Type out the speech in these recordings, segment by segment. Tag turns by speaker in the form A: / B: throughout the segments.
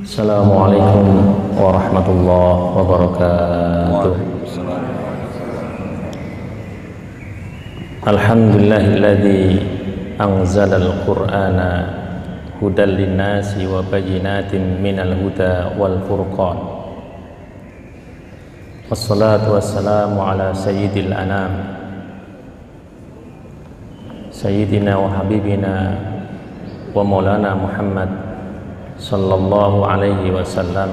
A: Assalamualaikum warahmatullahi wabarakatuh. Alhamdulillahilladzi anzala al-Qur'ana hudan linnasi wa bayyinatin minal huda wal furqan. Wassalatu wassalamu ala sayyidil anam Sayyidina wa habibina wa maulana Muhammad sallallahu alaihi wasallam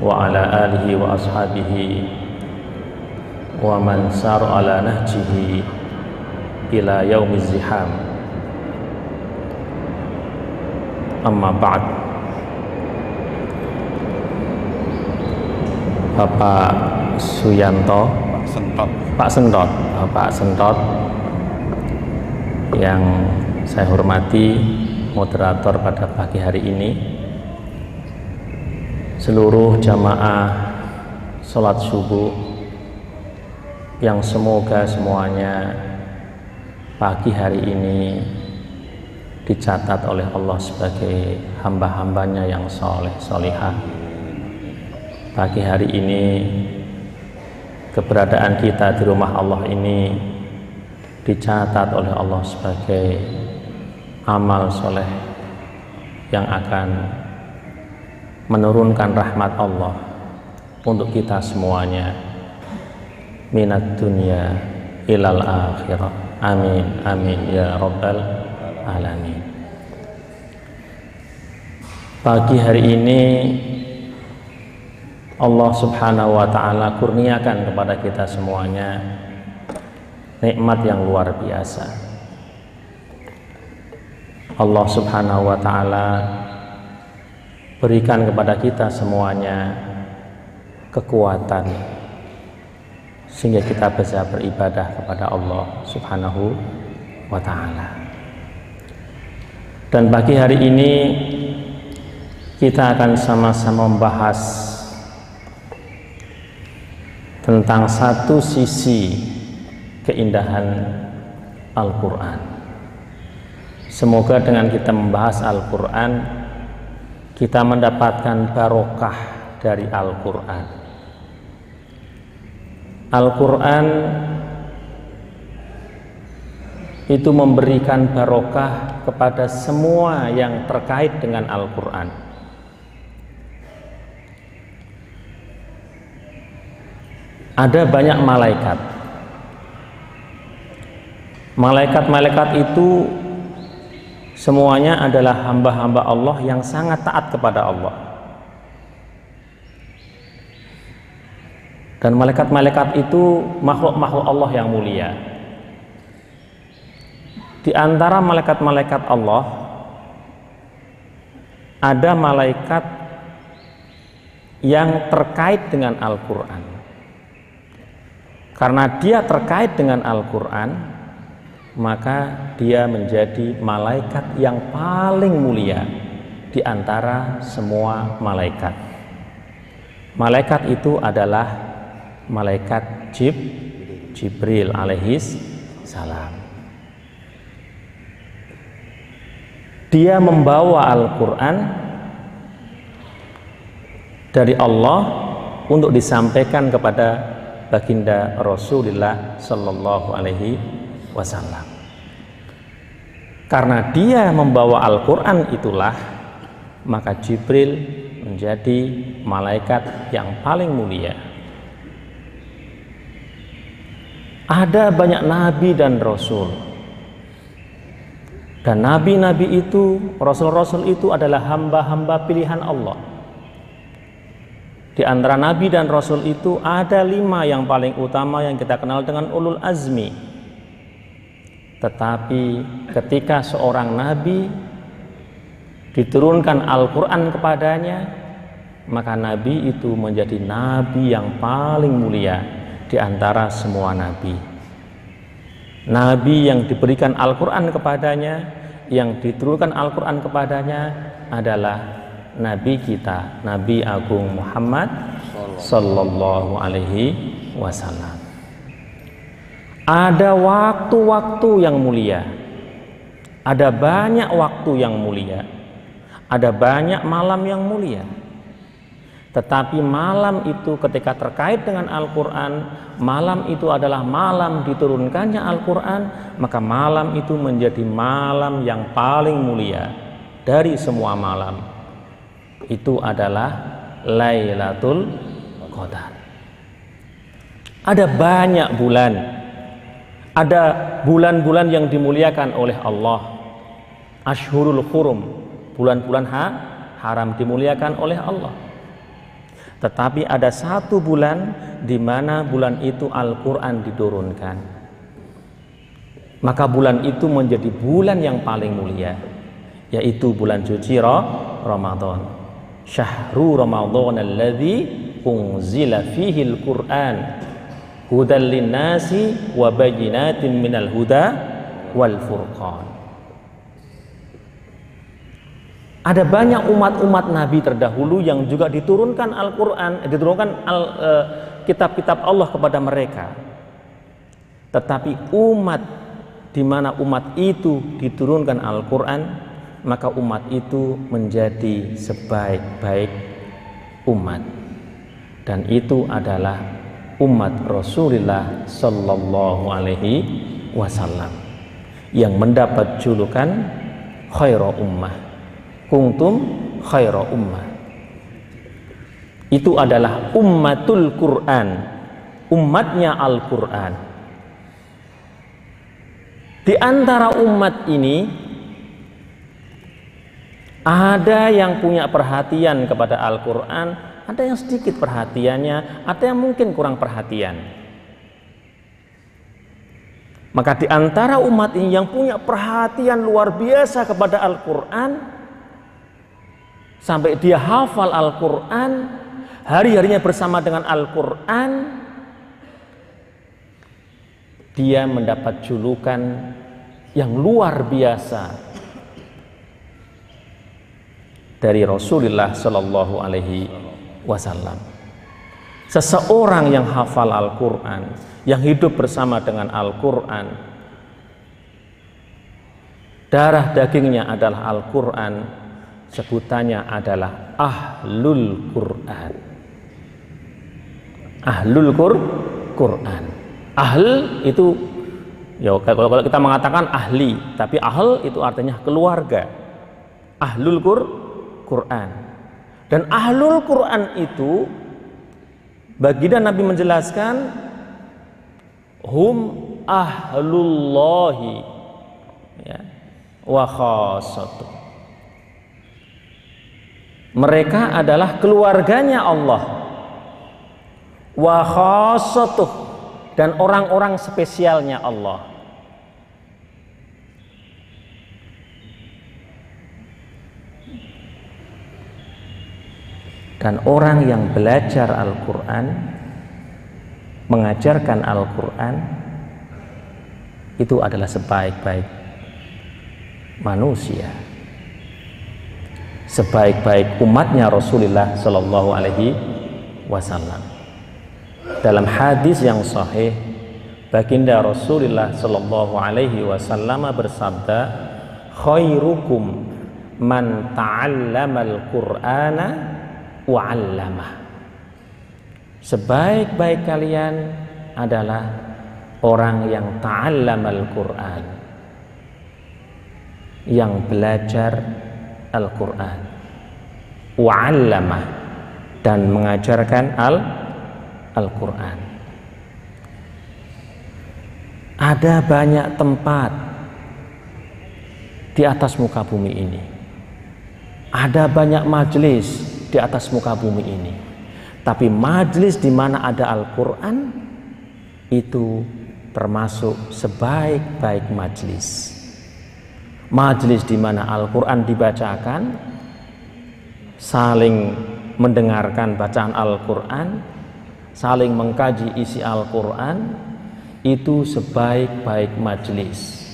A: wa ala alihi wa ashabihi wa man sar ala nahjihi ila yaumiz ziham amma ba'd Bapak Suyanto.
B: Pak Sentot.
A: Pak Sentot. Pak Sentot yang saya hormati moderator pada pagi hari ini. Seluruh jamaah sholat subuh yang semoga semuanya pagi hari ini dicatat oleh Allah sebagai hamba-hambanya yang soleh solihah. Pagi hari ini keberadaan kita di rumah Allah ini dicatat oleh Allah sebagai amal soleh yang akan menurunkan rahmat Allah untuk kita semuanya. Minat dunia ilal akhirah. Amin amin ya rabbal alamin. Pagi hari ini Allah subhanahu wa ta'ala kurniakan kepada kita semuanya nikmat yang luar biasa Allah Subhanahu wa taala berikan kepada kita semuanya kekuatan sehingga kita bisa beribadah kepada Allah Subhanahu wa taala. Dan pagi hari ini kita akan sama-sama membahas tentang satu sisi keindahan Al-Qur'an. Semoga dengan kita membahas Al-Quran Kita mendapatkan barokah dari Al-Quran. Al-Quran itu memberikan barokah kepada semua yang terkait dengan Al-Quran. Ada banyak malaikat Malaikat-malaikat itu semuanya adalah hamba-hamba Allah yang sangat taat kepada Allah. Dan malaikat-malaikat itu makhluk-makhluk Allah yang mulia. Di antara malaikat-malaikat Allah ada malaikat yang terkait dengan Al-Quran. Karena dia terkait dengan Al-Quran maka dia menjadi malaikat yang paling mulia di antara semua malaikat. Malaikat itu adalah malaikat Jib, Jibril alaihis salam. Dia membawa Al-Quran dari Allah untuk disampaikan kepada baginda Rasulullah Sallallahu Alaihi Wasallam. Karena dia membawa Al-Quran itulah maka Jibril menjadi malaikat yang paling mulia. Ada banyak nabi dan rasul. Dan nabi-nabi itu, rasul-rasul itu adalah hamba-hamba pilihan Allah. Di antara nabi dan rasul itu ada lima yang paling utama yang kita kenal dengan ulul azmi tetapi ketika seorang nabi diturunkan Al-Quran kepadanya, maka nabi itu menjadi nabi yang paling mulia di antara semua nabi. Nabi yang diberikan Al-Quran kepadanya, yang diturunkan Al-Quran kepadanya adalah Nabi kita, Nabi Agung Muhammad Sallallahu Alaihi Wasallam ada waktu-waktu yang mulia Ada banyak waktu yang mulia. Ada banyak malam yang mulia. Tetapi malam itu ketika terkait dengan Al-Quran, malam itu adalah malam diturunkannya Al-Quran, maka malam itu menjadi malam yang paling mulia dari semua malam. Itu adalah Lailatul Qadar. Ada banyak bulan, ada bulan-bulan yang dimuliakan oleh Allah. Ashurul Hurum, bulan-bulan ha, haram dimuliakan oleh Allah tetapi ada satu bulan di mana bulan itu Al-Quran diturunkan. Maka bulan itu menjadi bulan yang paling mulia, yaitu bulan suci Ramadan. Syahru Ramadan alladzi unzila fihi al-Qur'an hudan linnasi wa bayyinatin minal huda wal furqan. Ada banyak umat-umat Nabi terdahulu yang juga diturunkan Al-Quran, eh, diturunkan eh, kitab-kitab Allah kepada mereka. Tetapi umat di mana umat itu diturunkan Al-Quran, maka umat itu menjadi sebaik-baik umat. Dan itu adalah umat Rasulullah Sallallahu Alaihi Wasallam yang mendapat julukan khairu ummah. Kuntum khaira ummah. Itu adalah ummatul Quran umatnya Al-Quran. Di antara umat ini ada yang punya perhatian kepada Al-Quran ada yang sedikit perhatiannya ada yang mungkin kurang perhatian. Maka di antara umat ini yang punya perhatian luar biasa kepada Al-Quran sampai dia hafal Al-Quran hari-harinya bersama dengan Al-Quran dia mendapat julukan yang luar biasa dari Rasulullah Shallallahu Alaihi Wasallam. Seseorang yang hafal Al-Quran, yang hidup bersama dengan Al-Quran, darah dagingnya adalah Al-Quran, sebutannya adalah ahlul Quran. Ahlul Qur Quran. Ahl itu ya kalau, kita mengatakan ahli, tapi ahl itu artinya keluarga. Ahlul Qur Quran. Dan ahlul Quran itu baginda Nabi menjelaskan hum ahlullahi ya wa khassatuh mereka adalah keluarganya Allah. Wa khassatuh dan orang-orang spesialnya Allah. Dan orang yang belajar Al-Quran Mengajarkan Al-Quran Itu adalah sebaik-baik manusia sebaik-baik umatnya Rasulullah Shallallahu Alaihi Wasallam. Dalam hadis yang sahih, baginda Rasulullah Shallallahu Alaihi Wasallam bersabda, "Khairukum man ta'allamal Qur'ana wa 'allamah." Sebaik-baik kalian adalah orang yang ta'allamal Qur'an yang belajar Al-Quran wa'allamah dan mengajarkan al Al-Quran ada banyak tempat di atas muka bumi ini ada banyak majelis di atas muka bumi ini tapi majelis di mana ada Al-Quran itu termasuk sebaik-baik majelis majelis di mana Al-Quran dibacakan, saling mendengarkan bacaan Al-Quran, saling mengkaji isi Al-Quran, itu sebaik-baik majelis.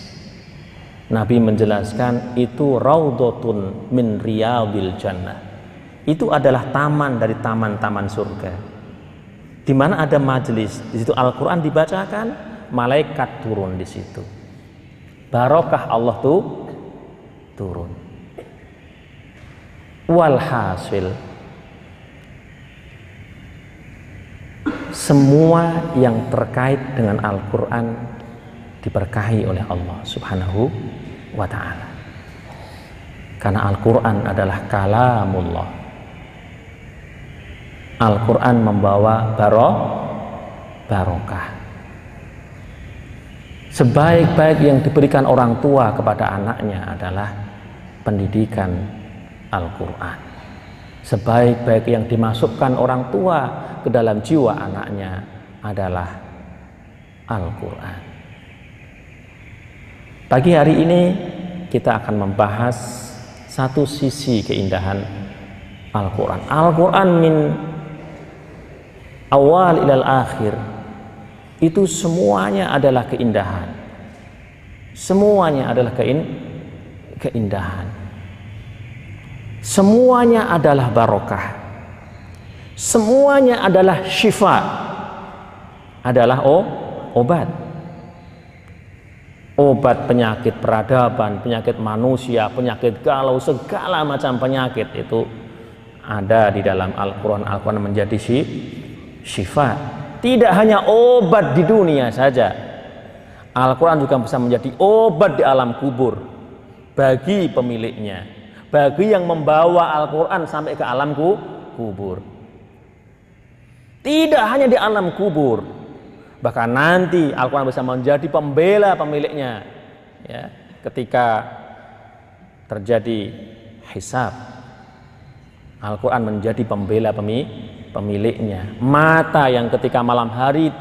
A: Nabi menjelaskan itu raudotun min riyadil jannah. Itu adalah taman dari taman-taman surga. Di mana ada majelis, di situ Al-Quran dibacakan, malaikat turun di situ. Barokah Allah tuh turun. Walhasil semua yang terkait dengan Al-Quran diberkahi oleh Allah Subhanahu wa Ta'ala. Karena Al-Quran adalah kalamullah. Al-Quran membawa barok, barokah. Sebaik-baik yang diberikan orang tua kepada anaknya adalah pendidikan Al-Quran. Sebaik-baik yang dimasukkan orang tua ke dalam jiwa anaknya adalah Al-Quran. Pagi hari ini kita akan membahas satu sisi keindahan Al-Quran. Al-Quran min awal ilal akhir itu semuanya adalah keindahan. Semuanya adalah kein keindahan. Semuanya adalah barokah. Semuanya adalah syifa. Adalah oh, obat. Obat penyakit peradaban, penyakit manusia, penyakit galau, segala macam penyakit itu ada di dalam Al-Quran. Al-Quran menjadi syifa. Tidak hanya obat di dunia saja. Al-Quran juga bisa menjadi obat di alam kubur bagi pemiliknya, bagi yang membawa Al-Quran sampai ke alam kubur. Tidak hanya di alam kubur, bahkan nanti Al-Quran bisa menjadi pembela pemiliknya. Ya, ketika terjadi hisab, Al-Quran menjadi pembela pemiliknya. Mata yang ketika malam hari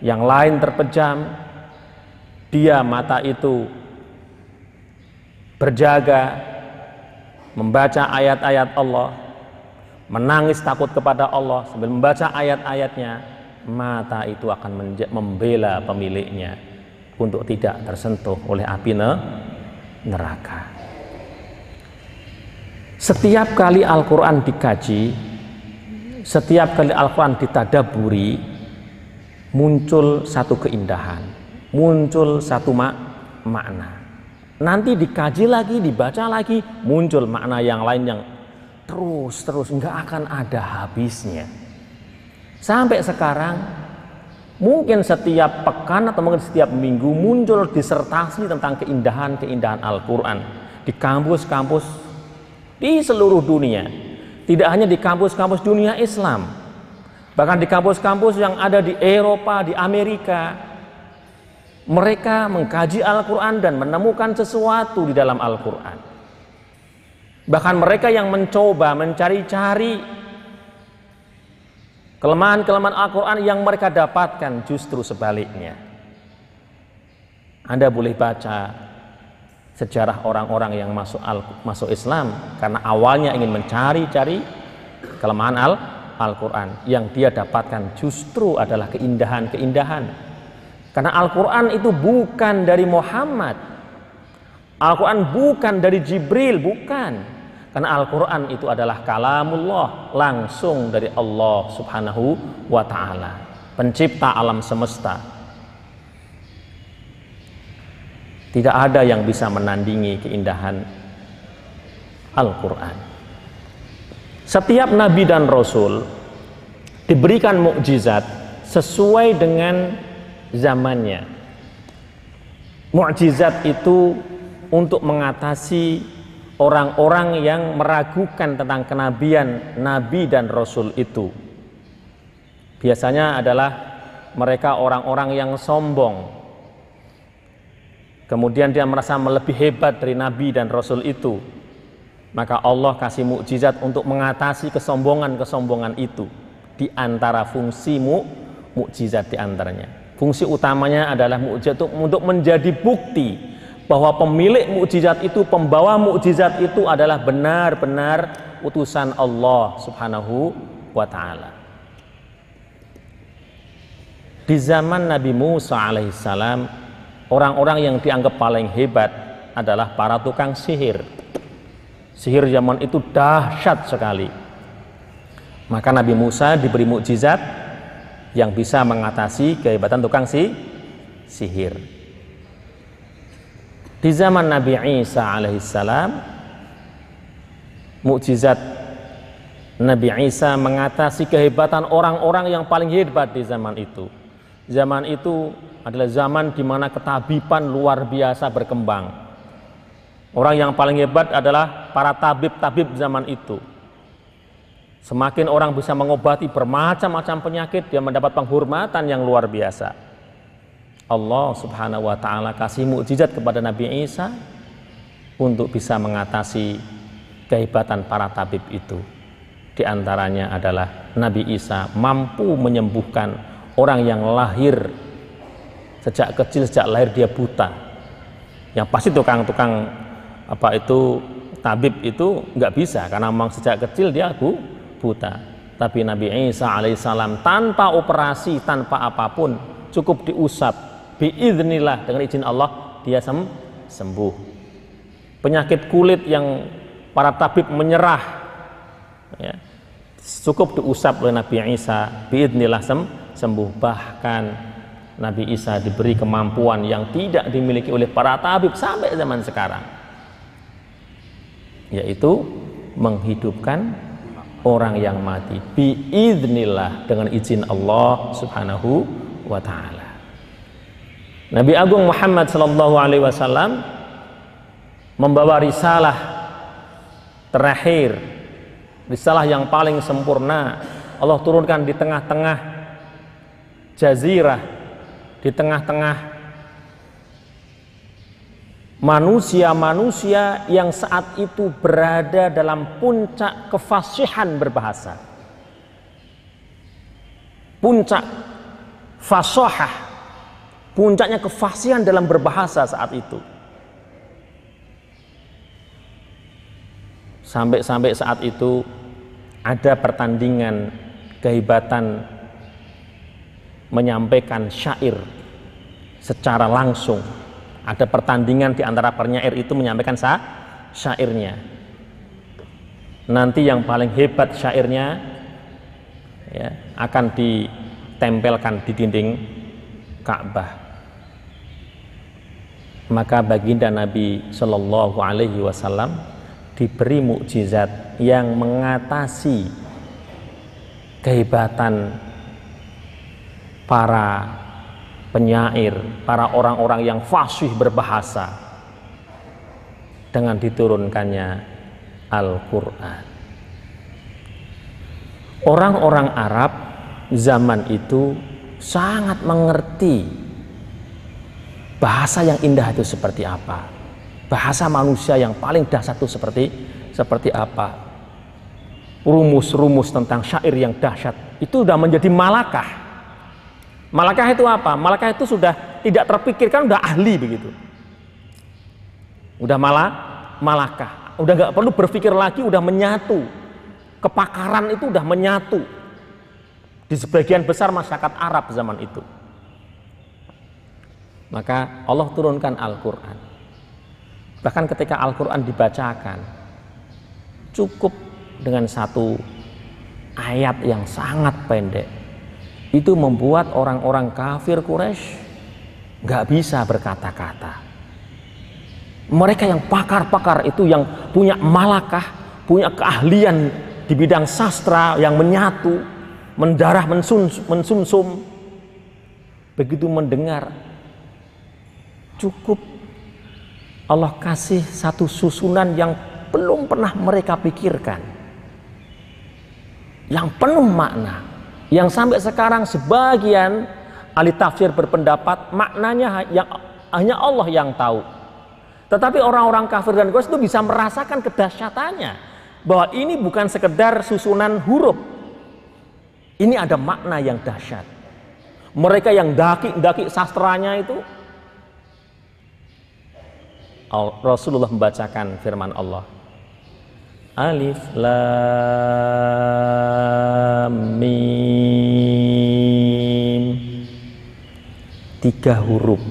A: yang lain terpejam, dia mata itu berjaga membaca ayat-ayat Allah menangis takut kepada Allah sambil membaca ayat-ayatnya mata itu akan membela pemiliknya untuk tidak tersentuh oleh api neraka setiap kali Al-Quran dikaji setiap kali Al-Quran ditadaburi muncul satu keindahan muncul satu mak makna. Nanti dikaji lagi dibaca lagi muncul makna yang lain yang terus terus nggak akan ada habisnya. Sampai sekarang mungkin setiap pekan atau mungkin setiap minggu muncul disertasi tentang keindahan-keindahan Al-Quran di kampus-kampus di seluruh dunia tidak hanya di kampus-kampus dunia Islam bahkan di kampus-kampus yang ada di Eropa, di Amerika mereka mengkaji Al-Quran dan menemukan sesuatu di dalam Al-Quran Bahkan mereka yang mencoba mencari-cari kelemahan-kelemahan Al-Quran yang mereka dapatkan justru sebaliknya. Anda boleh baca sejarah orang-orang yang masuk al masuk Islam karena awalnya ingin mencari-cari kelemahan Al Al-Quran yang dia dapatkan justru adalah keindahan-keindahan karena Al-Quran itu bukan dari Muhammad Al-Quran bukan dari Jibril, bukan. Karena Al-Quran itu adalah kalamullah langsung dari Allah subhanahu wa ta'ala. Pencipta alam semesta. Tidak ada yang bisa menandingi keindahan Al-Quran. Setiap nabi dan rasul diberikan mukjizat sesuai dengan zamannya. Mukjizat itu untuk mengatasi orang-orang yang meragukan tentang kenabian nabi dan rasul itu. Biasanya adalah mereka orang-orang yang sombong. Kemudian dia merasa lebih hebat dari nabi dan rasul itu. Maka Allah kasih mukjizat untuk mengatasi kesombongan-kesombongan itu di antara fungsi mu, mukjizat di antaranya. Fungsi utamanya adalah mukjizat untuk menjadi bukti bahwa pemilik mukjizat itu, pembawa mukjizat itu adalah benar-benar utusan Allah Subhanahu wa taala. Di zaman Nabi Musa alaihissalam, orang-orang yang dianggap paling hebat adalah para tukang sihir. Sihir zaman itu dahsyat sekali. Maka Nabi Musa diberi mukjizat yang bisa mengatasi kehebatan tukang si sihir. Di zaman Nabi Isa alaihissalam, mukjizat Nabi Isa mengatasi kehebatan orang-orang yang paling hebat di zaman itu. Zaman itu adalah zaman di mana ketabiban luar biasa berkembang. Orang yang paling hebat adalah para tabib-tabib zaman itu. Semakin orang bisa mengobati bermacam-macam penyakit, dia mendapat penghormatan yang luar biasa. Allah Subhanahu wa taala kasih mukjizat kepada Nabi Isa untuk bisa mengatasi kehebatan para tabib itu. Di antaranya adalah Nabi Isa mampu menyembuhkan orang yang lahir sejak kecil sejak lahir dia buta. Yang pasti tukang-tukang apa itu tabib itu nggak bisa karena memang sejak kecil dia bu, buta. Tapi Nabi Isa alaihissalam tanpa operasi, tanpa apa pun, cukup diusap, biiznillah dengan izin Allah dia sem sembuh. Penyakit kulit yang para tabib menyerah, ya, cukup diusap oleh Nabi Isa, biiznillah sem sembuh. Bahkan Nabi Isa diberi kemampuan yang tidak dimiliki oleh para tabib sampai zaman sekarang, yaitu menghidupkan orang yang mati biiznillah dengan izin Allah Subhanahu wa taala. Nabi Agung Muhammad sallallahu alaihi wasallam membawa risalah terakhir, risalah yang paling sempurna. Allah turunkan di tengah-tengah jazirah, di tengah-tengah manusia-manusia yang saat itu berada dalam puncak kefasihan berbahasa. Puncak fasohah, puncaknya kefasihan dalam berbahasa saat itu. Sampai-sampai saat itu ada pertandingan kehebatan menyampaikan syair secara langsung. Ada pertandingan di antara penyair itu menyampaikan sa syairnya. Nanti yang paling hebat syairnya ya, akan ditempelkan di dinding Ka'bah. Maka baginda Nabi Shallallahu Alaihi Wasallam diberi mukjizat yang mengatasi kehebatan para penyair, para orang-orang yang fasih berbahasa dengan diturunkannya Al-Quran. Orang-orang Arab zaman itu sangat mengerti bahasa yang indah itu seperti apa. Bahasa manusia yang paling dahsyat itu seperti seperti apa. Rumus-rumus tentang syair yang dahsyat itu sudah menjadi malakah Malakah itu apa? Malakah itu sudah tidak terpikirkan, udah ahli begitu. Udah malah malakah, udah nggak perlu berpikir lagi, udah menyatu. Kepakaran itu udah menyatu di sebagian besar masyarakat Arab zaman itu. Maka Allah turunkan Al-Quran. Bahkan ketika Al-Quran dibacakan, cukup dengan satu ayat yang sangat pendek itu membuat orang-orang kafir Quraisy nggak bisa berkata-kata. Mereka yang pakar-pakar itu yang punya malakah, punya keahlian di bidang sastra yang menyatu, mendarah mensumsum. Begitu mendengar cukup Allah kasih satu susunan yang belum pernah mereka pikirkan. Yang penuh makna yang sampai sekarang sebagian ahli tafsir berpendapat maknanya yang hanya Allah yang tahu. Tetapi orang-orang kafir dan Quraisy itu bisa merasakan kedahsyatannya bahwa ini bukan sekedar susunan huruf. Ini ada makna yang dahsyat. Mereka yang daki-daki sastranya itu Rasulullah membacakan firman Allah Alif Lam Mim. Tiga huruf.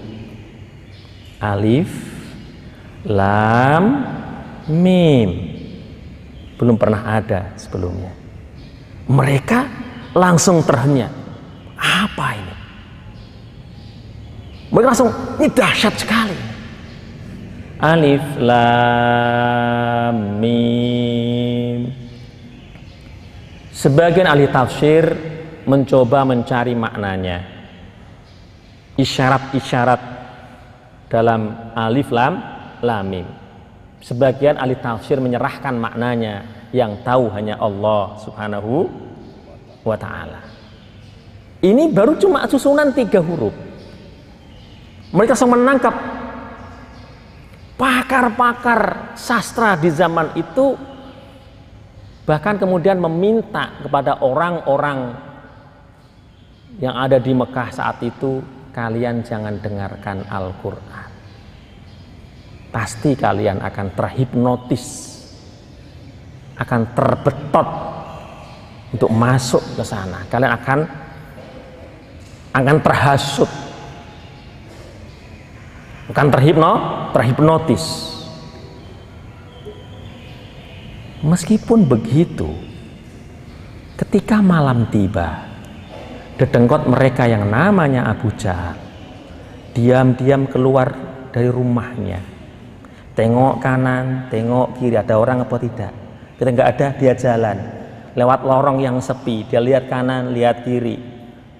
A: Alif Lam Mim. Belum pernah ada sebelumnya. Mereka langsung terhenyak apa ini? Mereka langsung ini dahsyat sekali Alif Lam Mim. Sebagian ahli tafsir mencoba mencari maknanya. Isyarat-isyarat dalam alif lam lam mim. Sebagian ahli tafsir menyerahkan maknanya yang tahu hanya Allah Subhanahu wa taala. Ini baru cuma susunan tiga huruf. Mereka sedang menangkap pakar-pakar sastra di zaman itu bahkan kemudian meminta kepada orang-orang yang ada di Mekah saat itu kalian jangan dengarkan Al-Quran. Pasti kalian akan terhipnotis akan terbetot untuk masuk ke sana. Kalian akan akan terhasut bukan terhipno terhipnotis. Meskipun begitu ketika malam tiba dedengkot mereka yang namanya Abu Jahal diam-diam keluar dari rumahnya. Tengok kanan tengok kiri ada orang apa tidak? Kita nggak ada dia jalan. Lewat lorong yang sepi dia lihat kanan lihat kiri.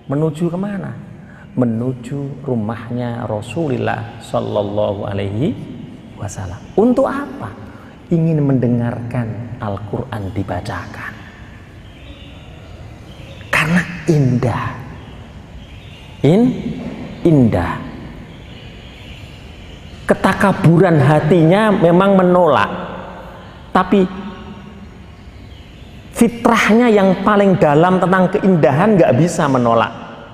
A: Menuju ke mana menuju rumahnya Rasulullah Shallallahu Alaihi Wasallam. Untuk apa? Ingin mendengarkan Al-Quran dibacakan. Karena indah. In, indah. Ketakaburan hatinya memang menolak. Tapi fitrahnya yang paling dalam tentang keindahan nggak bisa menolak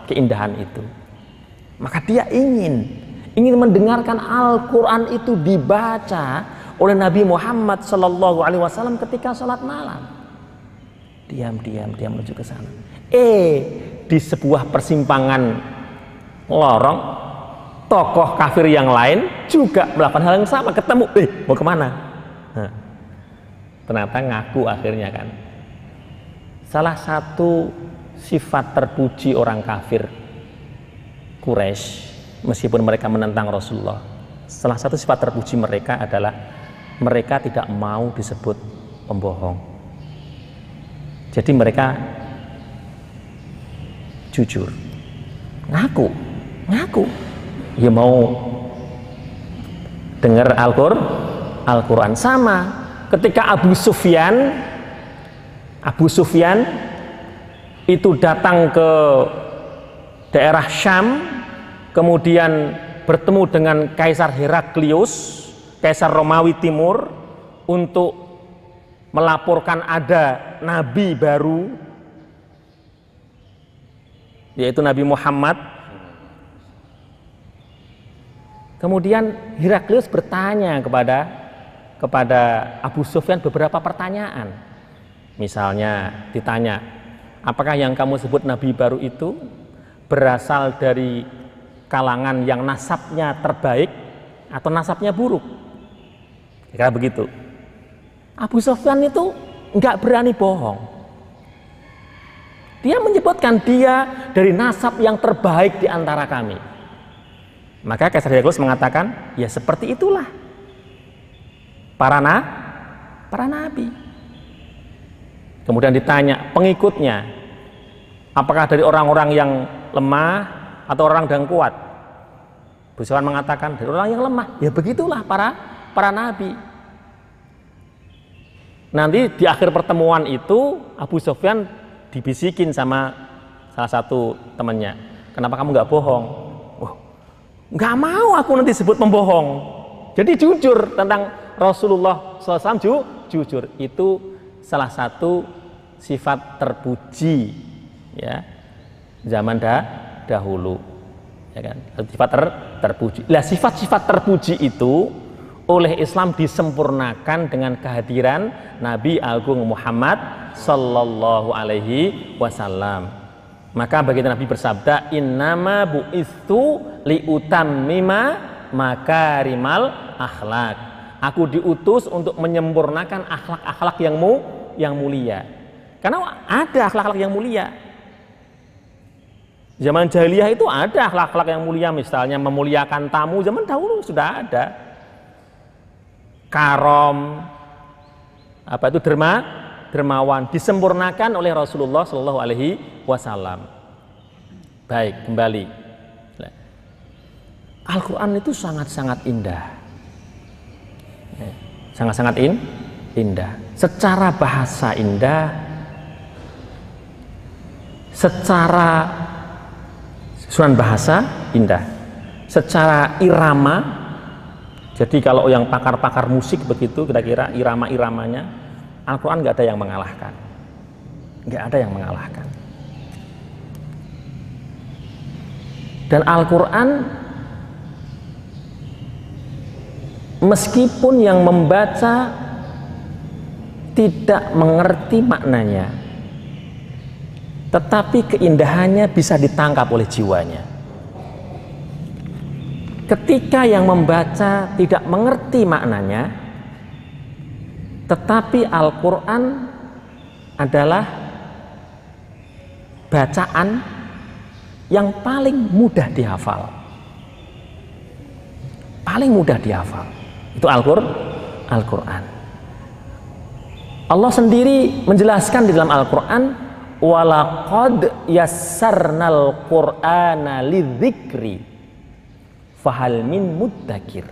A: keindahan itu maka dia ingin ingin mendengarkan Al-Quran itu dibaca oleh Nabi Muhammad Sallallahu Alaihi Wasallam ketika sholat malam. Diam-diam dia menuju ke sana. Eh di sebuah persimpangan lorong tokoh kafir yang lain juga melakukan hal yang sama ketemu eh mau ke mana nah, ternyata ngaku akhirnya kan salah satu sifat terpuji orang kafir Quraisy meskipun mereka menentang Rasulullah salah satu sifat terpuji mereka adalah mereka tidak mau disebut pembohong. Jadi mereka jujur ngaku ngaku. Ya mau dengar Al-Qur'an Al-Quran sama. Ketika Abu Sufyan Abu Sufyan itu datang ke daerah Syam kemudian bertemu dengan Kaisar Heraklius, Kaisar Romawi Timur untuk melaporkan ada nabi baru yaitu Nabi Muhammad. Kemudian Heraklius bertanya kepada kepada Abu Sufyan beberapa pertanyaan. Misalnya ditanya, apakah yang kamu sebut nabi baru itu berasal dari kalangan yang nasabnya terbaik atau nasabnya buruk. Kira begitu. Abu Sofyan itu nggak berani bohong. Dia menyebutkan dia dari nasab yang terbaik di antara kami. Maka Kaisar Heraklius mengatakan, ya seperti itulah para na, para nabi. Kemudian ditanya pengikutnya, apakah dari orang-orang yang lemah atau orang yang kuat? Buswan mengatakan dari orang yang lemah. Ya begitulah para para nabi. Nanti di akhir pertemuan itu Abu Sofyan dibisikin sama salah satu temannya. Kenapa kamu nggak bohong? Oh, nggak mau aku nanti sebut pembohong. Jadi jujur tentang Rasulullah SAW ju, jujur itu salah satu sifat terpuji ya zaman dah, dahulu ya kan? Sifat ter, terpuji. Lah sifat-sifat terpuji itu oleh Islam disempurnakan dengan kehadiran Nabi Agung Muhammad Sallallahu Alaihi Wasallam. Maka baginda Nabi bersabda innama bu'istu liutammima makarimal akhlak. Aku diutus untuk menyempurnakan akhlak-akhlak yang mu yang mulia. Karena ada akhlak-akhlak yang mulia Zaman jahiliyah itu ada akhlak-akhlak yang mulia misalnya memuliakan tamu zaman dahulu sudah ada. karom, apa itu derma, dermawan, disempurnakan oleh Rasulullah Shallallahu Alaihi Wasallam. Baik, kembali. Al-Quran itu sangat-sangat indah. Ya, sangat-sangat in, indah. Secara bahasa indah, secara susunan bahasa indah, secara irama. Jadi kalau yang pakar-pakar musik begitu kira-kira irama-iramanya, Al-Quran nggak ada yang mengalahkan, nggak ada yang mengalahkan. Dan Al-Quran meskipun yang membaca tidak mengerti maknanya, tetapi keindahannya bisa ditangkap oleh jiwanya. Ketika yang membaca tidak mengerti maknanya, tetapi Al-Quran adalah bacaan yang paling mudah dihafal. Paling mudah dihafal. Itu Al-Quran. Allah sendiri menjelaskan di dalam Al-Quran walaqad yassarnal qur'ana lidzikri fahal min muddakir.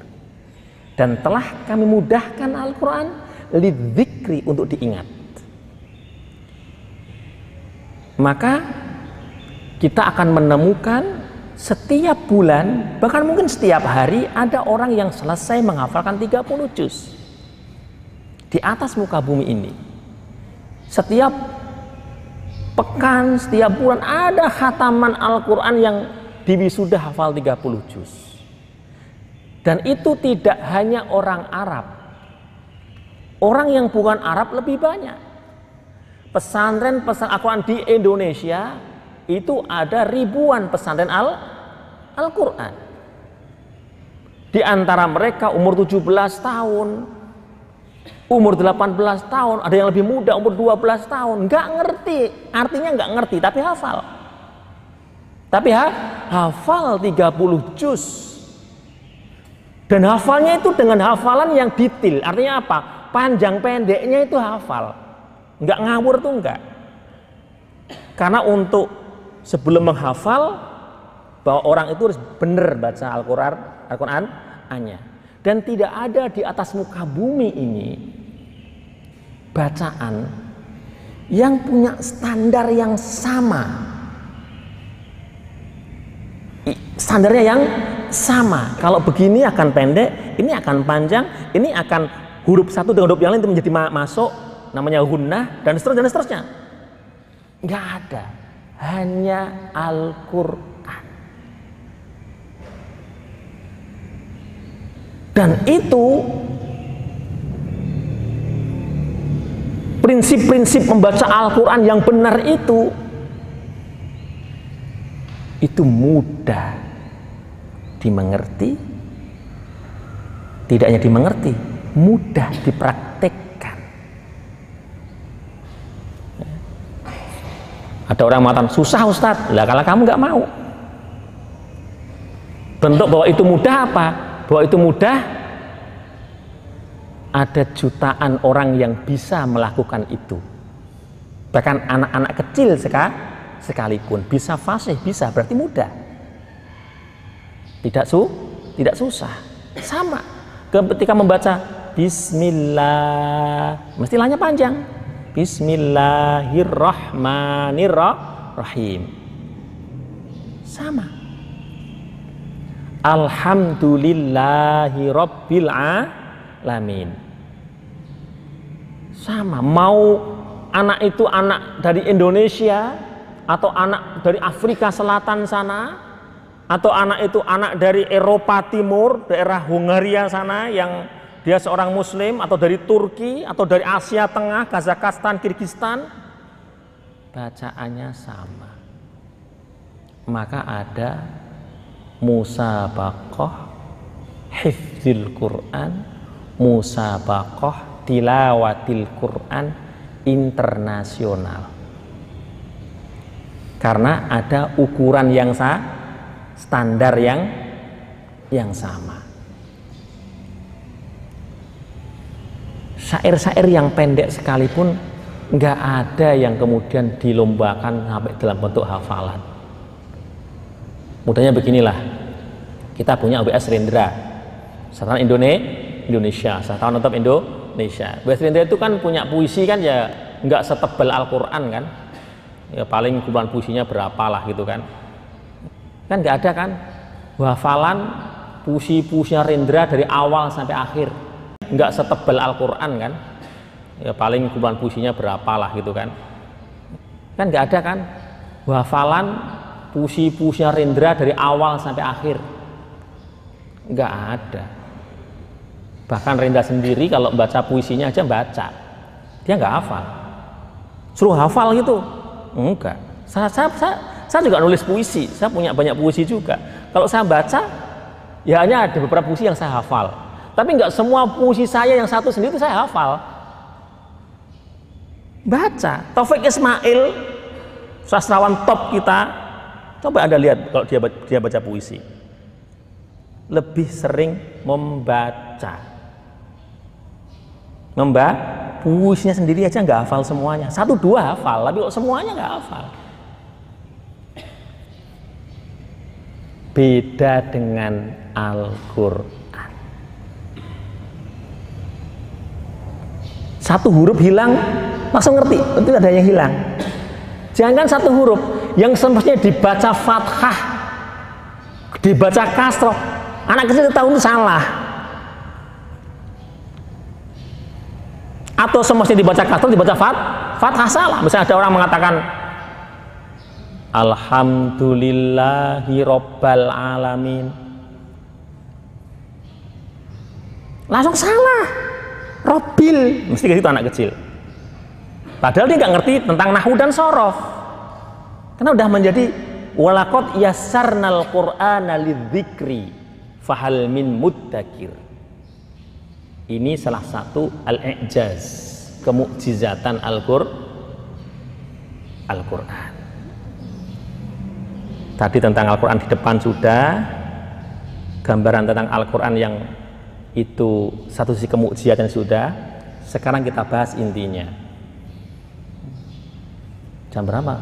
A: Dan telah kami mudahkan Al-Quran lidzikri untuk diingat. Maka kita akan menemukan setiap bulan bahkan mungkin setiap hari ada orang yang selesai menghafalkan 30 juz di atas muka bumi ini. Setiap pekan, setiap bulan ada khataman Al-Quran yang diwisuda hafal 30 juz. Dan itu tidak hanya orang Arab. Orang yang bukan Arab lebih banyak. Pesantren pesantren Al-Quran di Indonesia itu ada ribuan pesantren Al-Quran. Di antara mereka umur 17 tahun, umur 18 tahun, ada yang lebih muda umur 12 tahun, nggak ngerti, artinya nggak ngerti, tapi hafal. Tapi ha, hafal 30 juz. Dan hafalnya itu dengan hafalan yang detail, artinya apa? Panjang pendeknya itu hafal. Nggak ngawur tuh nggak. Karena untuk sebelum menghafal, bahwa orang itu harus benar baca Al-Quran, Al-Quran hanya. Dan tidak ada di atas muka bumi ini bacaan yang punya standar yang sama. Standarnya yang sama. Kalau begini akan pendek, ini akan panjang, ini akan huruf satu dengan huruf yang lain itu menjadi masuk, namanya hunnah dan seterusnya dan seterusnya. Enggak ada. Hanya Al-Qur'an. Dan itu prinsip-prinsip membaca Al-Quran yang benar itu itu mudah dimengerti tidak hanya dimengerti mudah dipraktekkan. Ada orang mengatakan susah Ustadz. Lah kalau kamu nggak mau. Bentuk bahwa itu mudah apa bahwa itu mudah. Ada jutaan orang yang bisa melakukan itu. Bahkan anak-anak kecil sekalipun. Bisa fasih bisa. Berarti mudah. Tidak su tidak susah. Sama. Ketika membaca Bismillah. Mestilahnya panjang. Bismillahirrahmanirrahim. Sama Alhamdulillahi Rabbil Alamin. Sama mau anak itu anak dari Indonesia atau anak dari Afrika Selatan sana atau anak itu anak dari Eropa Timur daerah Hungaria sana yang dia seorang muslim atau dari Turki atau dari Asia Tengah Kazakhstan Kirgistan bacaannya sama. Maka ada musabakoh hifzil Quran. Musabakoh tilawatil Quran internasional. Karena ada ukuran yang sa standar yang yang sama. Syair-syair yang pendek sekalipun nggak ada yang kemudian dilombakan sampai dalam bentuk hafalan. Mudahnya beginilah, kita punya UBS Rendra, Satan Indonesia, Satan Tetap Indonesia. UBS Rendra itu kan punya puisi kan ya nggak setebal Al-Quran kan, ya paling kumpulan puisinya berapa lah gitu kan. Kan nggak ada kan, hafalan puisi-puisinya Rendra dari awal sampai akhir, nggak setebal Al-Quran kan, ya paling kumpulan puisinya berapa lah gitu kan. Kan nggak ada kan. Hafalan puisi-puisinya Rendra dari awal sampai akhir nggak ada. Bahkan Rendra sendiri kalau baca puisinya aja baca. Dia nggak hafal. Suruh hafal gitu? Enggak saya, saya, saya, saya juga nulis puisi. Saya punya banyak puisi juga. Kalau saya baca ya hanya ada beberapa puisi yang saya hafal. Tapi nggak semua puisi saya yang satu sendiri itu saya hafal. Baca. Taufik Ismail, sastrawan top kita, coba Anda lihat kalau dia, dia baca puisi. Lebih sering membaca. Membaca puisinya sendiri aja nggak hafal semuanya. Satu dua hafal, tapi kok semuanya nggak hafal. Beda dengan Al-Quran. Satu huruf hilang, langsung ngerti itu ada yang hilang jangan satu huruf yang semestinya dibaca fathah dibaca kasroh anak kecil tahu itu salah. Atau semestinya dibaca kasroh dibaca fat fathah salah. Misalnya ada orang mengatakan Alhamdulillahi Rabbal Alamin. Langsung salah. Robil mesti gitu anak kecil. Padahal dia nggak ngerti tentang nahu dan sorof. Karena udah menjadi walakot yasarnal qur'ana lidzikri fahal min muddakir. Ini salah satu al-i'jaz, kemukjizatan Al-Qur'an. Tadi tentang Al-Qur'an di depan sudah gambaran tentang Al-Qur'an yang itu satu sisi kemukjizatan sudah. Sekarang kita bahas intinya Jam berapa?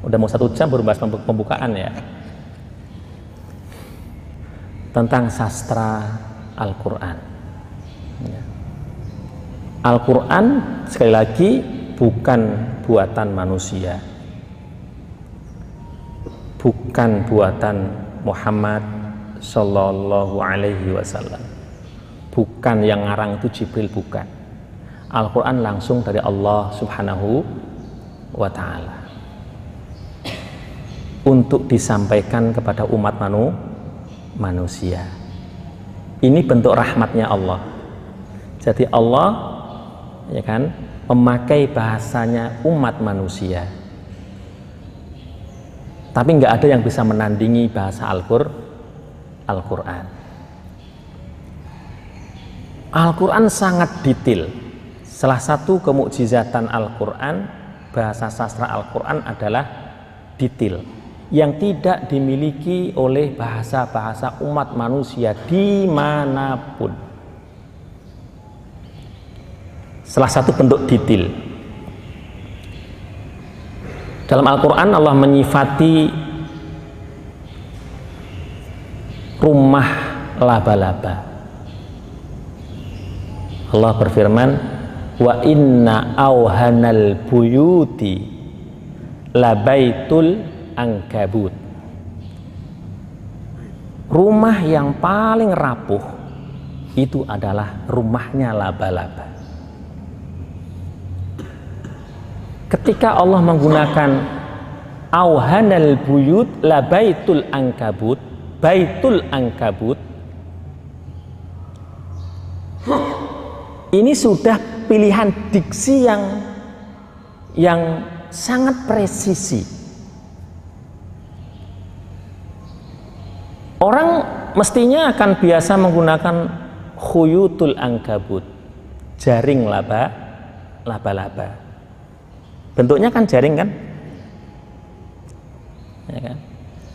A: Udah mau satu jam baru bahas pembukaan ya. Tentang sastra Al-Quran. Ya. Al-Quran sekali lagi bukan buatan manusia. Bukan buatan Muhammad Sallallahu Alaihi Wasallam. Bukan yang ngarang itu Jibril bukan. Al-Quran langsung dari Allah Subhanahu wa taala untuk disampaikan kepada umat manu, manusia. Ini bentuk rahmatnya Allah. Jadi Allah ya kan memakai bahasanya umat manusia. Tapi nggak ada yang bisa menandingi bahasa Al-Qur'an. Al-Quran. Al-Quran sangat detail. Salah satu kemukjizatan Al-Quran bahasa sastra Al-Quran adalah detail yang tidak dimiliki oleh bahasa-bahasa umat manusia di mana pun. Salah satu bentuk detail. Dalam Al-Quran Allah menyifati rumah laba-laba. Allah berfirman, wa inna auhanal buyuti labaitul angkabut rumah yang paling rapuh itu adalah rumahnya laba-laba ketika Allah menggunakan auhanal buyut labaitul angkabut baitul angkabut ini sudah pilihan diksi yang yang sangat presisi. Orang mestinya akan biasa menggunakan khuyutul angkabut, jaring laba, laba-laba. Bentuknya kan jaring kan? Ya kan?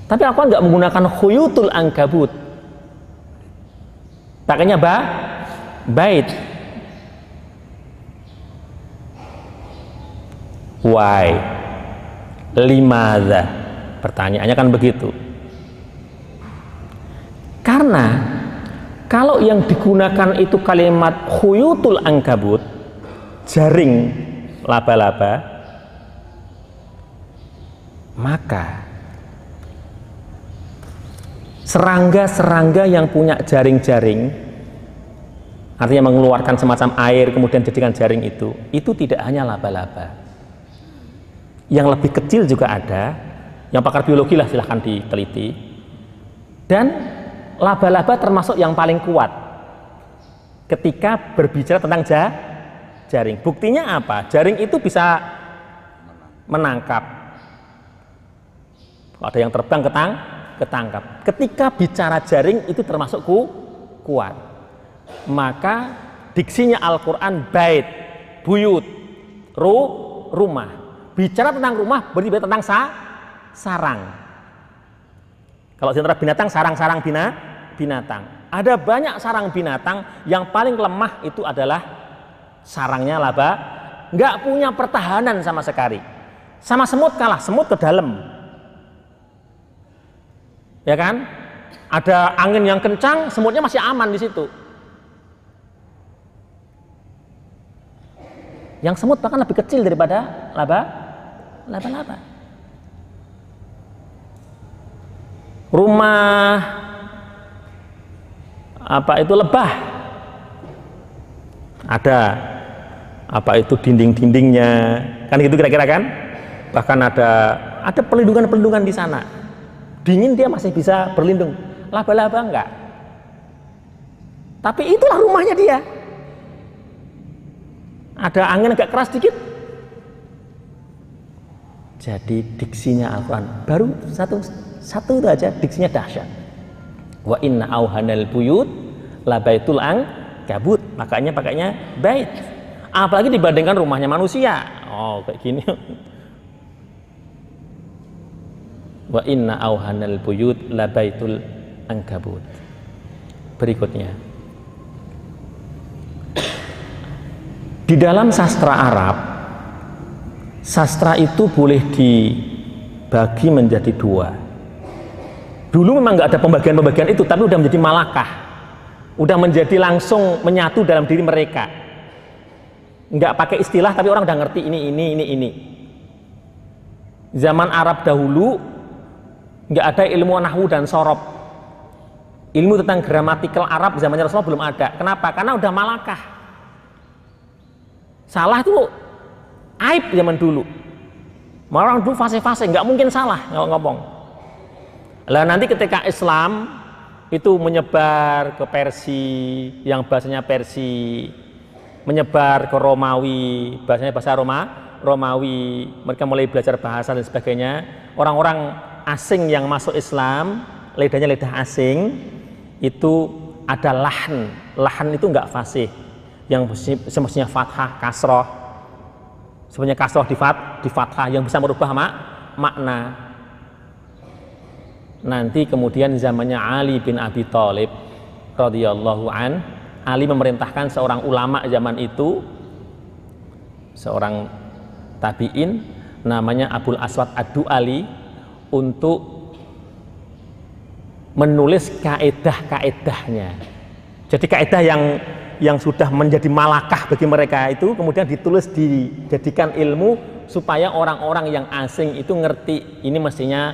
A: Tapi aku nggak menggunakan khuyutul angkabut. Pakainya ba, bait. Why? Limada? Pertanyaannya kan begitu karena kalau yang digunakan itu kalimat khuyutul angkabut jaring laba-laba maka serangga-serangga yang punya jaring-jaring artinya mengeluarkan semacam air kemudian jadikan jaring itu itu tidak hanya laba-laba. Yang lebih kecil juga ada yang pakar biologi lah silahkan diteliti. Dan laba-laba termasuk yang paling kuat ketika berbicara tentang ja, jaring buktinya apa? jaring itu bisa menangkap ada yang terbang ketang ketangkap ketika bicara jaring itu termasuk ku, kuat maka diksinya Al-Quran bait, buyut, ru, rumah. Bicara tentang rumah berarti tentang sa, sarang. Kalau di binatang, sarang-sarang bina, binatang. Ada banyak sarang binatang yang paling lemah itu adalah sarangnya laba, nggak punya pertahanan sama sekali. Sama semut kalah, semut ke dalam. Ya kan? Ada angin yang kencang, semutnya masih aman di situ. Yang semut bahkan lebih kecil daripada laba laba-laba. Rumah apa itu lebah? Ada apa itu dinding-dindingnya? Kan gitu kira-kira kan? Bahkan ada ada perlindungan-perlindungan di sana. Dingin dia masih bisa berlindung. Laba-laba enggak. Tapi itulah rumahnya dia ada angin agak keras dikit jadi diksinya Al-Quran baru satu satu itu aja diksinya dahsyat. Wa inna auhanal buyut la baitul ang kabut makanya pakainya bait. Apalagi dibandingkan rumahnya manusia. Oh kayak gini. Wa inna auhanal buyut la baitul angkabut berikutnya. Di dalam sastra Arab, sastra itu boleh dibagi menjadi dua. Dulu memang nggak ada pembagian-pembagian itu, tapi udah menjadi malakah, udah menjadi langsung menyatu dalam diri mereka. Nggak pakai istilah, tapi orang udah ngerti ini, ini, ini, ini. Zaman Arab dahulu nggak ada ilmu nahwu dan sorob. Ilmu tentang gramatikal Arab zamannya Rasulullah belum ada. Kenapa? Karena udah malakah Salah itu aib zaman dulu. Orang dulu fase-fase, nggak mungkin salah ngomong. Lah nanti ketika Islam itu menyebar ke Persi, yang bahasanya Persi, menyebar ke Romawi, bahasanya bahasa Roma, Romawi, mereka mulai belajar bahasa dan sebagainya. Orang-orang asing yang masuk Islam, lidahnya lidah asing, itu ada lahan. Lahan itu nggak fasih yang semestinya fathah, kasroh, sebenarnya kasroh di, fat, di fathah yang bisa merubah mak, makna. Nanti kemudian zamannya Ali bin Abi Thalib radhiyallahu an, Ali memerintahkan seorang ulama zaman itu, seorang tabiin namanya Abdul Aswad Adu Ali untuk menulis kaedah-kaedahnya. Jadi kaedah yang yang sudah menjadi malakah bagi mereka itu kemudian ditulis dijadikan ilmu supaya orang-orang yang asing itu ngerti ini mestinya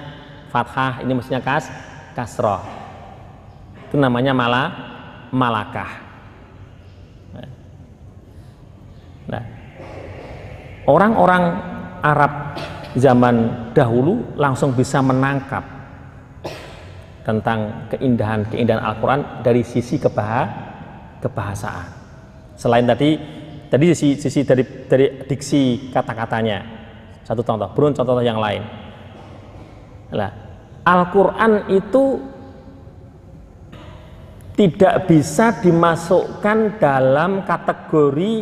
A: fathah, ini mestinya kas kasroh. Itu namanya malah malakah. Nah, orang-orang Arab zaman dahulu langsung bisa menangkap tentang keindahan-keindahan Al-Quran dari sisi kebah kebahasaan. Selain tadi tadi sisi, sisi dari dari diksi kata-katanya. Satu contoh, belum contoh yang lain. Nah, Al-Qur'an itu tidak bisa dimasukkan dalam kategori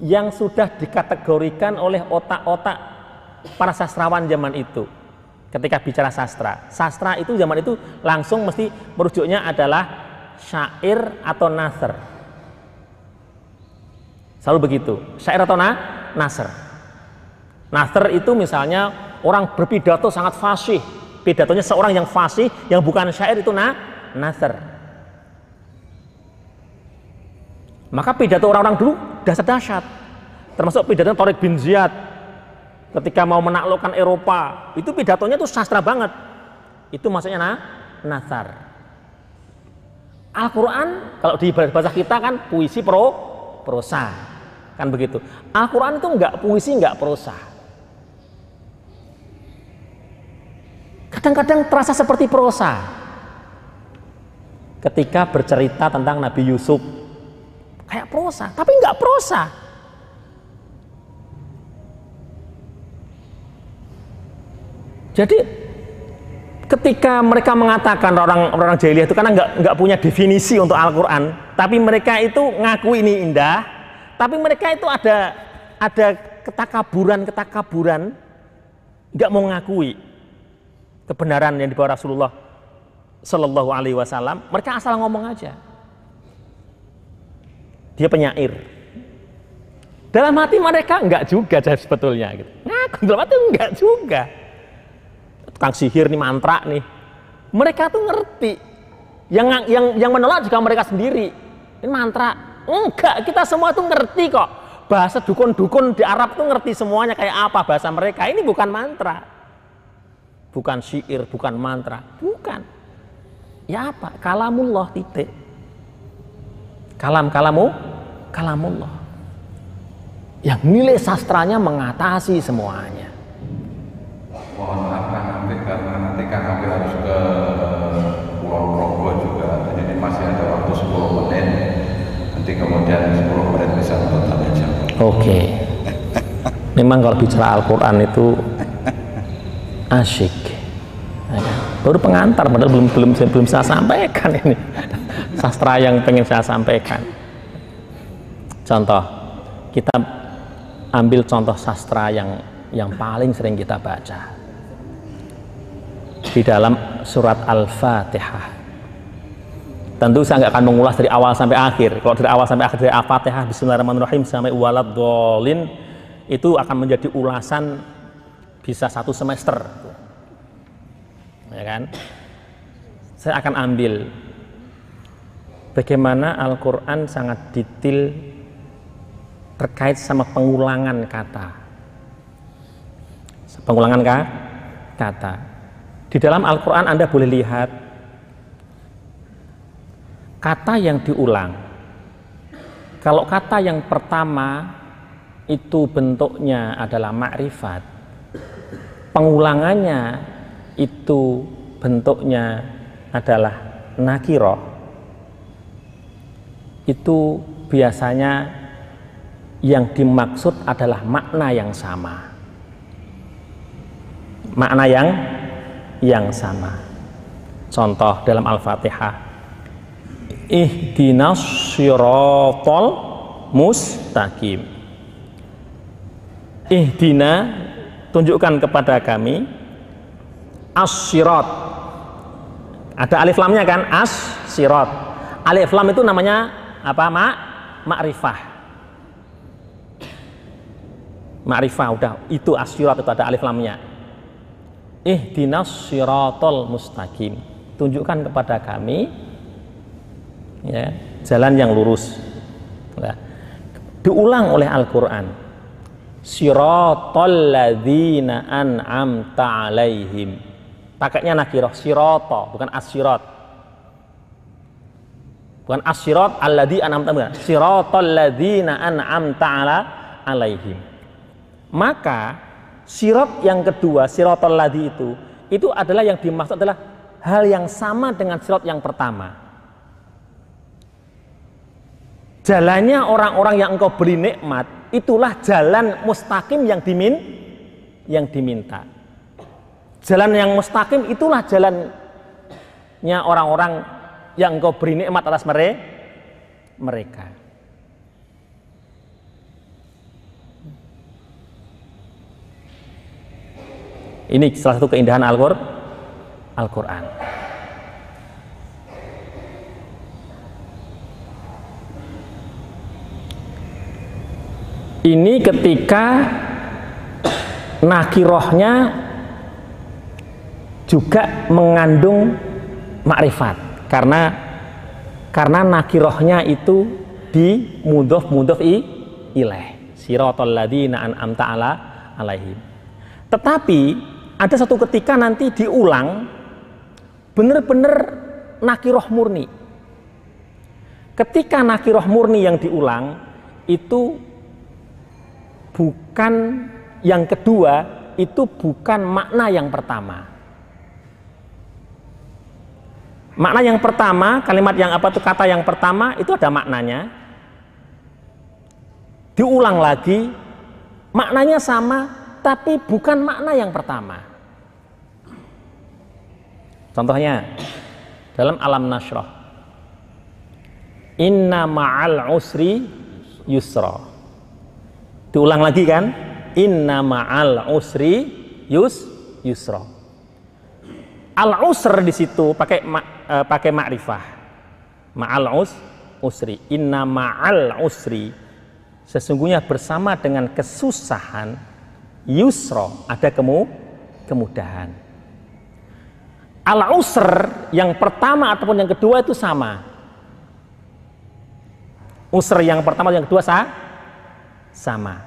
A: yang sudah dikategorikan oleh otak-otak para sastrawan zaman itu ketika bicara sastra. Sastra itu zaman itu langsung mesti merujuknya adalah syair atau nasr selalu begitu syair atau na nasr Nasr itu misalnya orang berpidato sangat fasih. Pidatonya seorang yang fasih, yang bukan syair itu nah, nasr. Maka pidato orang-orang dulu dasar-dasar. Termasuk pidato Torik bin Ziyad ketika mau menaklukkan Eropa. Itu pidatonya itu sastra banget. Itu maksudnya nah, nasar. Al-Quran kalau di bahasa kita kan puisi pro prosa kan begitu. Al-Quran itu enggak puisi enggak prosa. Kadang-kadang terasa seperti prosa. Ketika bercerita tentang Nabi Yusuf kayak prosa, tapi enggak prosa. Jadi ketika mereka mengatakan orang-orang jahiliyah itu karena nggak nggak punya definisi untuk Al-Quran, tapi mereka itu ngaku ini indah, tapi mereka itu ada ada ketakaburan ketakaburan nggak mau ngakui kebenaran yang dibawa Rasulullah Shallallahu Alaihi Wasallam, mereka asal ngomong aja. Dia penyair. Dalam hati mereka enggak juga sebetulnya gitu. Ngaku dalam hati enggak juga. Tukang sihir nih mantra nih. Mereka tuh ngerti. Yang yang yang menolak juga mereka sendiri. Ini mantra enggak kita semua tuh ngerti kok. Bahasa dukun-dukun di Arab tuh ngerti semuanya kayak apa bahasa mereka. Ini bukan mantra bukan syair bukan mantra. Bukan. Ya apa? Kalamullah titik. Kalam kalamu kalamullah. Yang nilai sastranya mengatasi semuanya.
B: Mohon maaf kan nanti karena nanti kan nanti harus ke Pulau Progo juga. Jadi masih ada waktu 10 menit. Nanti kemudian 10 menit bisa untuk tanya jawab.
A: Oke. Memang kalau bicara Al-Quran itu asyik. Ya kan? Baru pengantar, padahal belum belum belum saya sampaikan ini sastra yang pengen saya sampaikan. Contoh, kita ambil contoh sastra yang yang paling sering kita baca di dalam surat Al-Fatihah. Tentu saya nggak akan mengulas dari awal sampai akhir. Kalau dari awal sampai akhir dari Al-Fatihah, Bismillahirrahmanirrahim sampai walad dolin itu akan menjadi ulasan bisa satu semester, ya kan? Saya akan ambil bagaimana Al-Quran sangat detail terkait sama pengulangan kata. Pengulangan kata. Di dalam Al-Quran Anda boleh lihat kata yang diulang. Kalau kata yang pertama itu bentuknya adalah makrifat, pengulangannya itu bentuknya adalah nakiroh, itu biasanya yang dimaksud adalah makna yang sama. Makna yang yang sama. Contoh dalam Al-Fatihah ihdinas syiratal mustaqim ihdina tunjukkan kepada kami as-sirat ada alif lamnya kan? As-sirat alif lam itu namanya apa? Mak makrifah makrifah udah. Itu as-sirat itu ada alif lamnya. Ihdinas syiratal mustaqim. Tunjukkan kepada kami ya, jalan yang lurus. Nah, diulang oleh Al-Qur'an. Siratal ladzina an'amta 'alaihim. Pakainya nakirah sirata, bukan asyirat. Bukan asyirat alladzi an'amta bukan. Siratal ladzina an'amta 'ala 'alaihim. Maka sirat yang kedua, siratal ladzi itu, itu adalah yang dimaksud adalah hal yang sama dengan sirat yang pertama jalannya orang-orang yang engkau beri nikmat itulah jalan mustaqim yang dimin yang diminta. Jalan yang mustaqim itulah jalannya orang-orang yang engkau beri nikmat atas mereka. Ini salah satu keindahan Al-Qur'an Al-Quran Ini ketika nakirohnya juga mengandung makrifat. Karena karena nakirohnya itu di mudof mudof i ilaih sirotol ladina an'amta ala alaihim. Tetapi ada satu ketika nanti diulang benar-benar nakiroh murni. Ketika nakiroh murni yang diulang itu bukan yang kedua itu bukan makna yang pertama. Makna yang pertama kalimat yang apa itu kata yang pertama itu ada maknanya. Diulang lagi maknanya sama tapi bukan makna yang pertama. Contohnya dalam alam nasroh inna ma'al usri yusra diulang lagi kan? Inna ma'al usri yus yusra. Al usr di situ pakai ma, e, pakai makrifah ma'al us usri. Inna ma'al usri. Sesungguhnya bersama dengan kesusahan yusra ada kemu kemudahan. Al usr yang pertama ataupun yang kedua itu sama. Usr yang pertama yang kedua sah? Sama.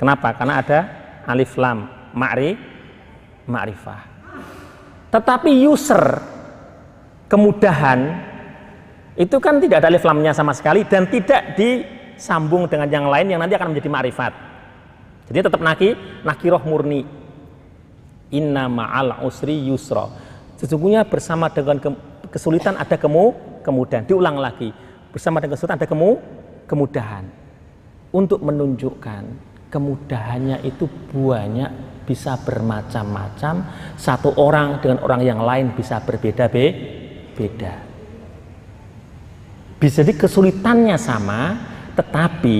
A: Kenapa? Karena ada alif lam. Ma'ri ma'rifah. Tetapi user kemudahan itu kan tidak ada alif lamnya sama sekali dan tidak disambung dengan yang lain yang nanti akan menjadi ma'rifat. Jadi tetap naki nakiroh murni. Inna ma'al usri yusra. Sesungguhnya bersama dengan kesulitan ada kemu kemudahan. Diulang lagi. Bersama dengan kesulitan ada kemu kemudahan untuk menunjukkan kemudahannya itu banyak bisa bermacam-macam. Satu orang dengan orang yang lain bisa berbeda be beda. Bisa jadi kesulitannya sama tetapi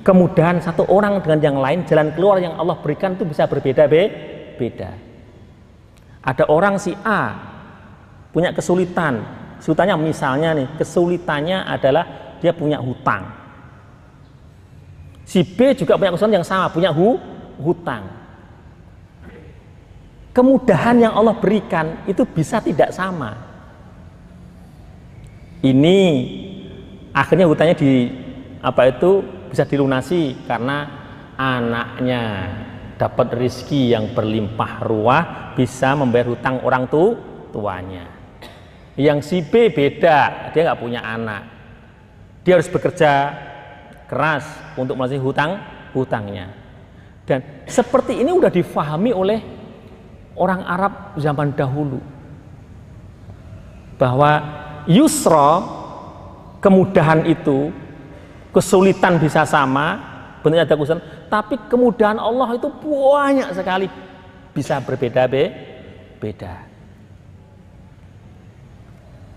A: kemudahan satu orang dengan yang lain jalan keluar yang Allah berikan itu bisa berbeda be beda. Ada orang si A punya kesulitan. Kesulitannya misalnya nih, kesulitannya adalah dia punya hutang. Si B juga punya kesulitan yang sama, punya hu, hutang. Kemudahan yang Allah berikan itu bisa tidak sama. Ini akhirnya hutangnya di apa itu bisa dilunasi karena anaknya dapat rizki yang berlimpah ruah bisa membayar hutang orang tu, tuanya yang si B beda, dia nggak punya anak. Dia harus bekerja keras untuk melunasi hutang hutangnya. Dan seperti ini sudah difahami oleh orang Arab zaman dahulu. Bahwa yusra kemudahan itu kesulitan bisa sama bentuknya ada kesulitan tapi kemudahan Allah itu banyak sekali. Bisa berbeda be, beda.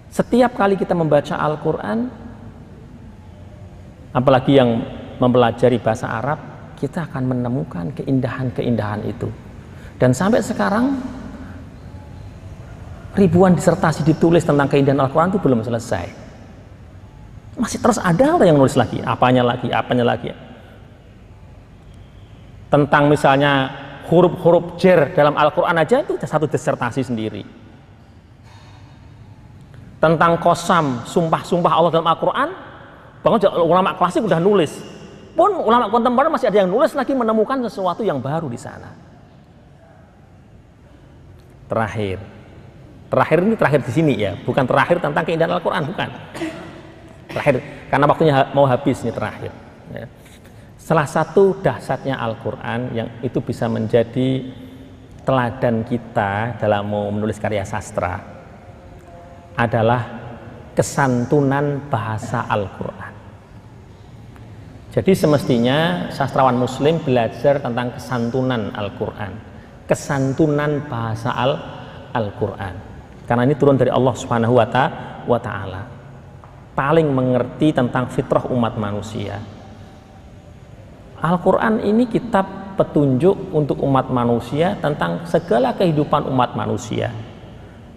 A: Setiap kali kita membaca Al-Quran, apalagi yang mempelajari bahasa Arab, kita akan menemukan keindahan-keindahan itu. Dan sampai sekarang, ribuan disertasi ditulis tentang keindahan Al-Quran itu belum selesai. Masih terus ada orang yang nulis lagi, apanya lagi, apanya lagi. Tentang misalnya huruf-huruf jer dalam Al-Quran aja itu satu disertasi sendiri tentang kosam, sumpah-sumpah Allah dalam Al-Quran, banget ulama klasik udah nulis. Pun ulama kontemporer masih ada yang nulis lagi menemukan sesuatu yang baru di sana. Terakhir, terakhir ini terakhir di sini ya, bukan terakhir tentang keindahan Al-Quran, bukan. Terakhir, karena waktunya mau habis ini terakhir. Ya. Salah satu dahsyatnya Al-Quran yang itu bisa menjadi teladan kita dalam mau menulis karya sastra adalah kesantunan bahasa Al-Quran. Jadi semestinya sastrawan muslim belajar tentang kesantunan Al-Quran. Kesantunan bahasa Al-Quran. Karena ini turun dari Allah Subhanahu wa Ta'ala. Paling mengerti tentang fitrah umat manusia. Al-Quran ini kitab petunjuk untuk umat manusia tentang segala kehidupan umat manusia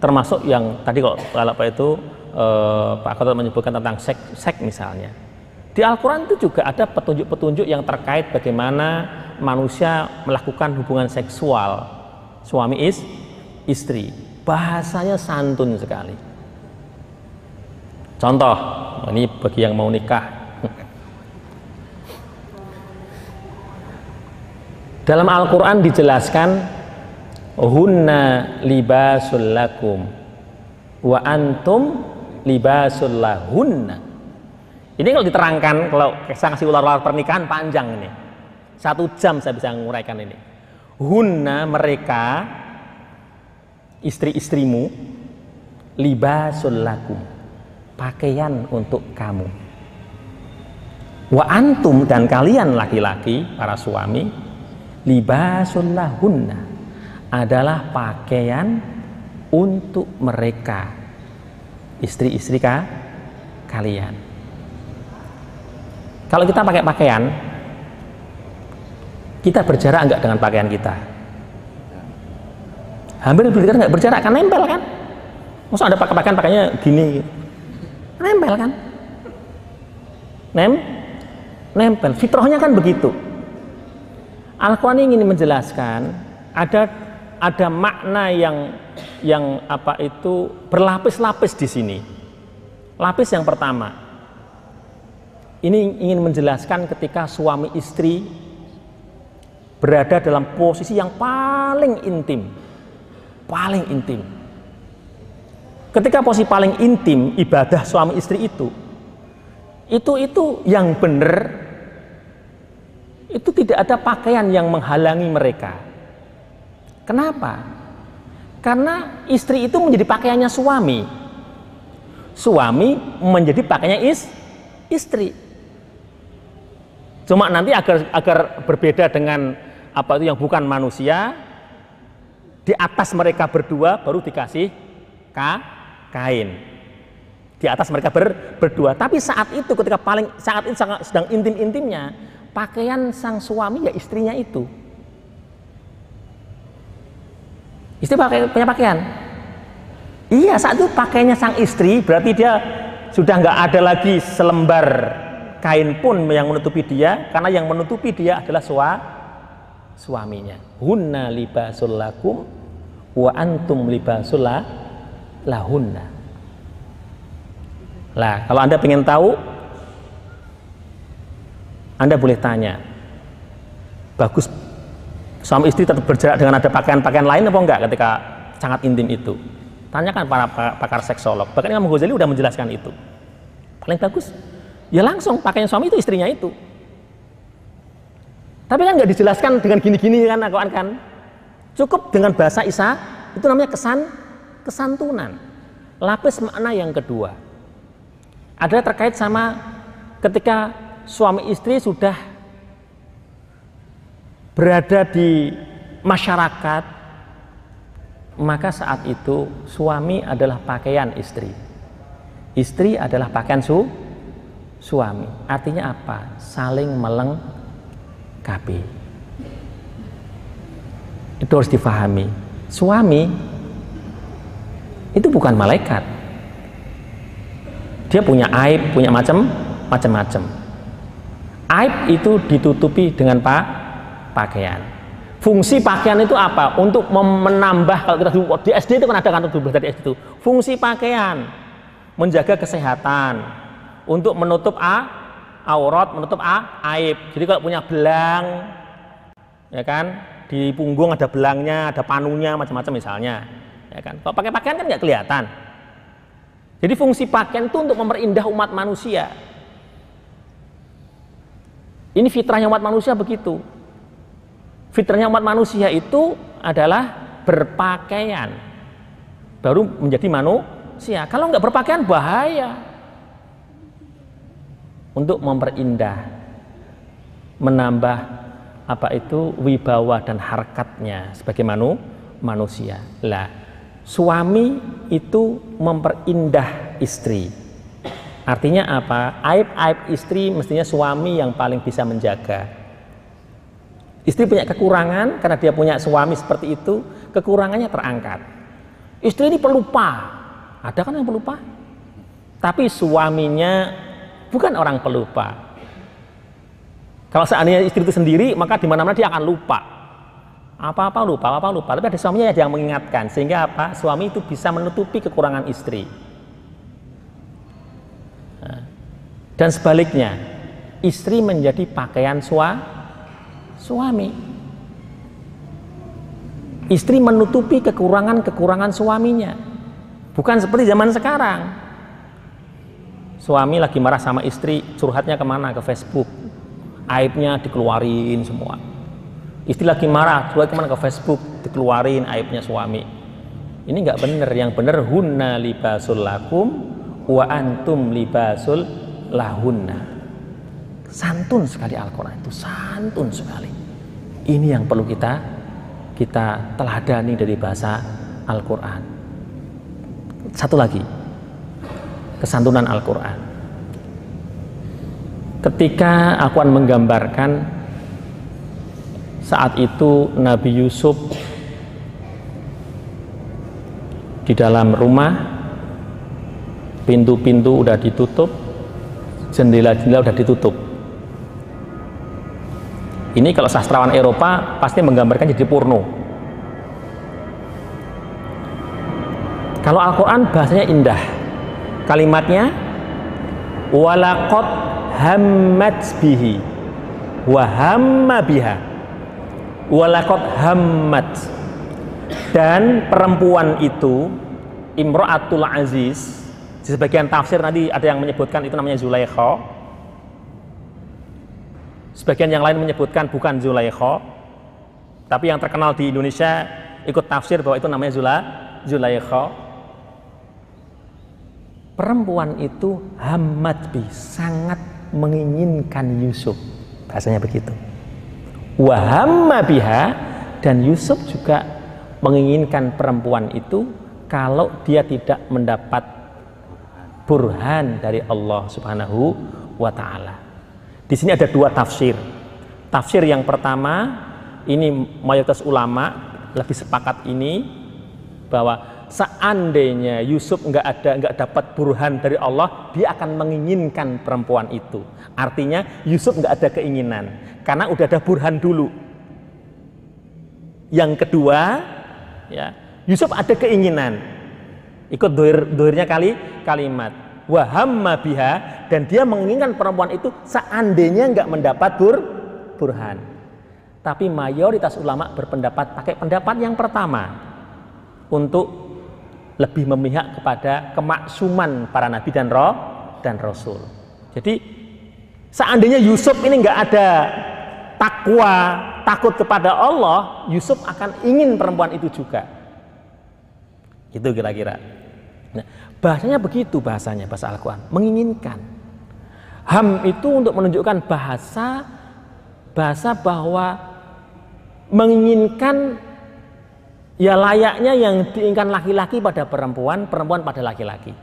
A: termasuk yang tadi kalau kalau apa itu eh, Pak Khotot menyebutkan tentang seks sek misalnya di Al-Quran itu juga ada petunjuk-petunjuk yang terkait bagaimana manusia melakukan hubungan seksual. Suami is istri. Bahasanya santun sekali. Contoh ini bagi yang mau nikah. Dalam Al-Quran dijelaskan hunna libasul lakum wa antum libasul lahunna ini kalau diterangkan kalau saya kasih ular-ular pernikahan panjang ini. Satu jam saya bisa menguraikan ini. Hunna mereka istri-istrimu libasul lakum. Pakaian untuk kamu. Wa antum dan kalian laki-laki para suami libasul lahunna. Adalah pakaian untuk mereka. Istri-istri ka, kalian kalau kita pakai pakaian kita berjarak enggak dengan pakaian kita? Hampir berjarak enggak berjarak kan? Nempel kan? Masa ada pakai pakaian pakainya gini? Nempel kan? Nem? Nempel. Fitrahnya kan begitu. Al-Quran ingin menjelaskan ada ada makna yang yang apa itu berlapis-lapis di sini. Lapis yang pertama, ini ingin menjelaskan ketika suami istri berada dalam posisi yang paling intim, paling intim. Ketika posisi paling intim ibadah suami istri itu, itu itu yang benar, itu tidak ada pakaian yang menghalangi mereka Kenapa? Karena istri itu menjadi pakaiannya suami. Suami menjadi pakaiannya is, istri. Cuma nanti agar agar berbeda dengan apa itu yang bukan manusia, di atas mereka berdua baru dikasih ka, kain. Di atas mereka ber, berdua. Tapi saat itu ketika paling saat itu sedang intim-intimnya, pakaian sang suami ya istrinya itu. Istri pakai punya pakaian. Iya, saat itu pakainya sang istri berarti dia sudah nggak ada lagi selembar kain pun yang menutupi dia karena yang menutupi dia adalah sua, suaminya. Hunna libasul lakum wa antum libasul lahunna. Lah, kalau Anda ingin tahu Anda boleh tanya. Bagus suami istri tetap berjarak dengan ada pakaian-pakaian lain apa enggak ketika sangat intim itu tanyakan para pakar seksolog bahkan Imam Ghazali sudah menjelaskan itu paling bagus ya langsung pakaian suami itu istrinya itu. Tapi kan nggak dijelaskan dengan gini-gini kan kawan kan cukup dengan bahasa Isa itu namanya kesan kesantunan. Lapis makna yang kedua. Ada terkait sama ketika suami istri sudah berada di masyarakat, maka saat itu suami adalah pakaian istri. Istri adalah pakaian su suami. Artinya apa? Saling melengkapi. Itu harus difahami. Suami itu bukan malaikat. Dia punya aib, punya macam macam-macam. Aib itu ditutupi dengan pak pakaian. Fungsi pakaian itu apa? Untuk menambah kalau kita di SD itu kan ada kan dari SD itu. Fungsi pakaian menjaga kesehatan, untuk menutup a aurat, menutup a aib. Jadi kalau punya belang ya kan di punggung ada belangnya, ada panunya macam-macam misalnya. Ya kan? Kalau pakai pakaian kan nggak kelihatan. Jadi fungsi pakaian itu untuk memperindah umat manusia. Ini fitrahnya umat manusia begitu fitrahnya umat manusia itu adalah berpakaian baru menjadi manusia kalau nggak berpakaian bahaya untuk memperindah menambah apa itu wibawa dan harkatnya sebagai manu, manusia lah suami itu memperindah istri artinya apa aib-aib istri mestinya suami yang paling bisa menjaga Istri punya kekurangan karena dia punya suami seperti itu, kekurangannya terangkat. Istri ini pelupa. Ada kan yang pelupa? Tapi suaminya bukan orang pelupa. Kalau seandainya istri itu sendiri, maka di mana-mana dia akan lupa. Apa-apa lupa, apa-apa lupa. Tapi ada suaminya yang mengingatkan. Sehingga apa? Suami itu bisa menutupi kekurangan istri. Nah. Dan sebaliknya, istri menjadi pakaian sua, suami. Istri menutupi kekurangan-kekurangan suaminya. Bukan seperti zaman sekarang. Suami lagi marah sama istri, curhatnya ke mana? Ke Facebook. Aibnya dikeluarin semua. Istri lagi marah, curhat ke mana? Ke Facebook, dikeluarin aibnya suami. Ini nggak bener. Yang bener hunna libasul lakum wa antum libasul lahunna. Santun sekali Al-Quran itu, santun sekali. Ini yang perlu kita kita teladani dari bahasa Al-Quran. Satu lagi, kesantunan Al-Quran. Ketika aku menggambarkan saat itu Nabi Yusuf di dalam rumah pintu-pintu udah ditutup jendela-jendela udah ditutup. Ini kalau sastrawan Eropa pasti menggambarkan jadi porno. Kalau Al-Quran bahasanya indah kalimatnya walakot hammat bihi wa hamma biha. Walakot hammat. Dan perempuan itu Imro'atul Aziz di sebagian tafsir nanti ada yang menyebutkan itu namanya Zulaikha. Sebagian yang lain menyebutkan bukan Zulaikha. Tapi yang terkenal di Indonesia ikut tafsir bahwa itu namanya Zula, Zulaikha perempuan itu hamad bi sangat menginginkan Yusuf bahasanya begitu wahamma biha dan Yusuf juga menginginkan perempuan itu kalau dia tidak mendapat burhan dari Allah Subhanahu wa taala. Di sini ada dua tafsir. Tafsir yang pertama ini mayoritas ulama lebih sepakat ini bahwa seandainya Yusuf nggak ada nggak dapat burhan dari Allah dia akan menginginkan perempuan itu. Artinya Yusuf nggak ada keinginan. Karena udah ada burhan dulu. Yang kedua ya Yusuf ada keinginan. Ikut doir, doirnya kali kalimat. Wahamma biha dan dia menginginkan perempuan itu seandainya nggak mendapat bur, burhan. Tapi mayoritas ulama berpendapat pakai pendapat yang pertama. Untuk lebih memihak kepada kemaksuman para nabi dan roh dan rasul. Jadi seandainya Yusuf ini nggak ada takwa, takut kepada Allah, Yusuf akan ingin perempuan itu juga. Itu kira-kira. Nah, bahasanya begitu bahasanya bahasa Al-Quran, menginginkan. Ham itu untuk menunjukkan bahasa bahasa bahwa menginginkan ya layaknya yang diinginkan laki-laki pada perempuan, perempuan pada laki-laki.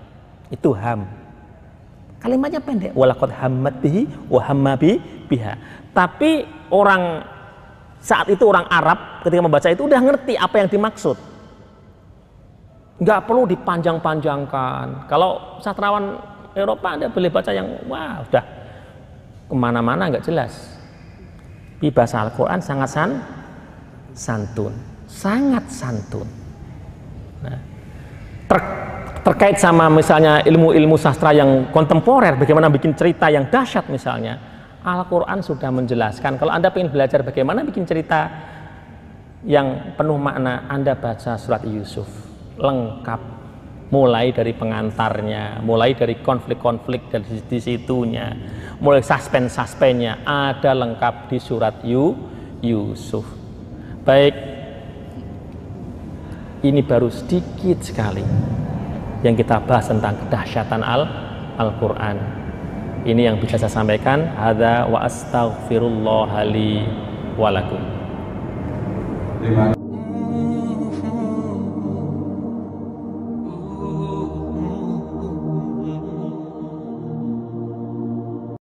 A: Itu ham. Kalimatnya pendek. Walakot hammat bihi wa biha. Tapi orang saat itu orang Arab ketika membaca itu udah ngerti apa yang dimaksud. Nggak perlu dipanjang-panjangkan. Kalau sastrawan Eropa Anda boleh baca yang wah udah ke mana-mana nggak jelas. Di bahasa Al-Quran sangat san, santun sangat santun. Nah, ter, terkait sama misalnya ilmu-ilmu sastra yang kontemporer, bagaimana bikin cerita yang dahsyat misalnya, Al-Quran sudah menjelaskan. Kalau Anda ingin belajar bagaimana bikin cerita yang penuh makna, Anda baca surat Yusuf. Lengkap. Mulai dari pengantarnya, mulai dari konflik-konflik dari di situnya, mulai suspense-suspennya, ada lengkap di surat Yu, Yusuf. Baik, ini baru sedikit sekali yang kita bahas tentang kedahsyatan al Al-Qur'an. Ini yang bisa saya sampaikan. Hadza wa astaghfirullah li wa lakum.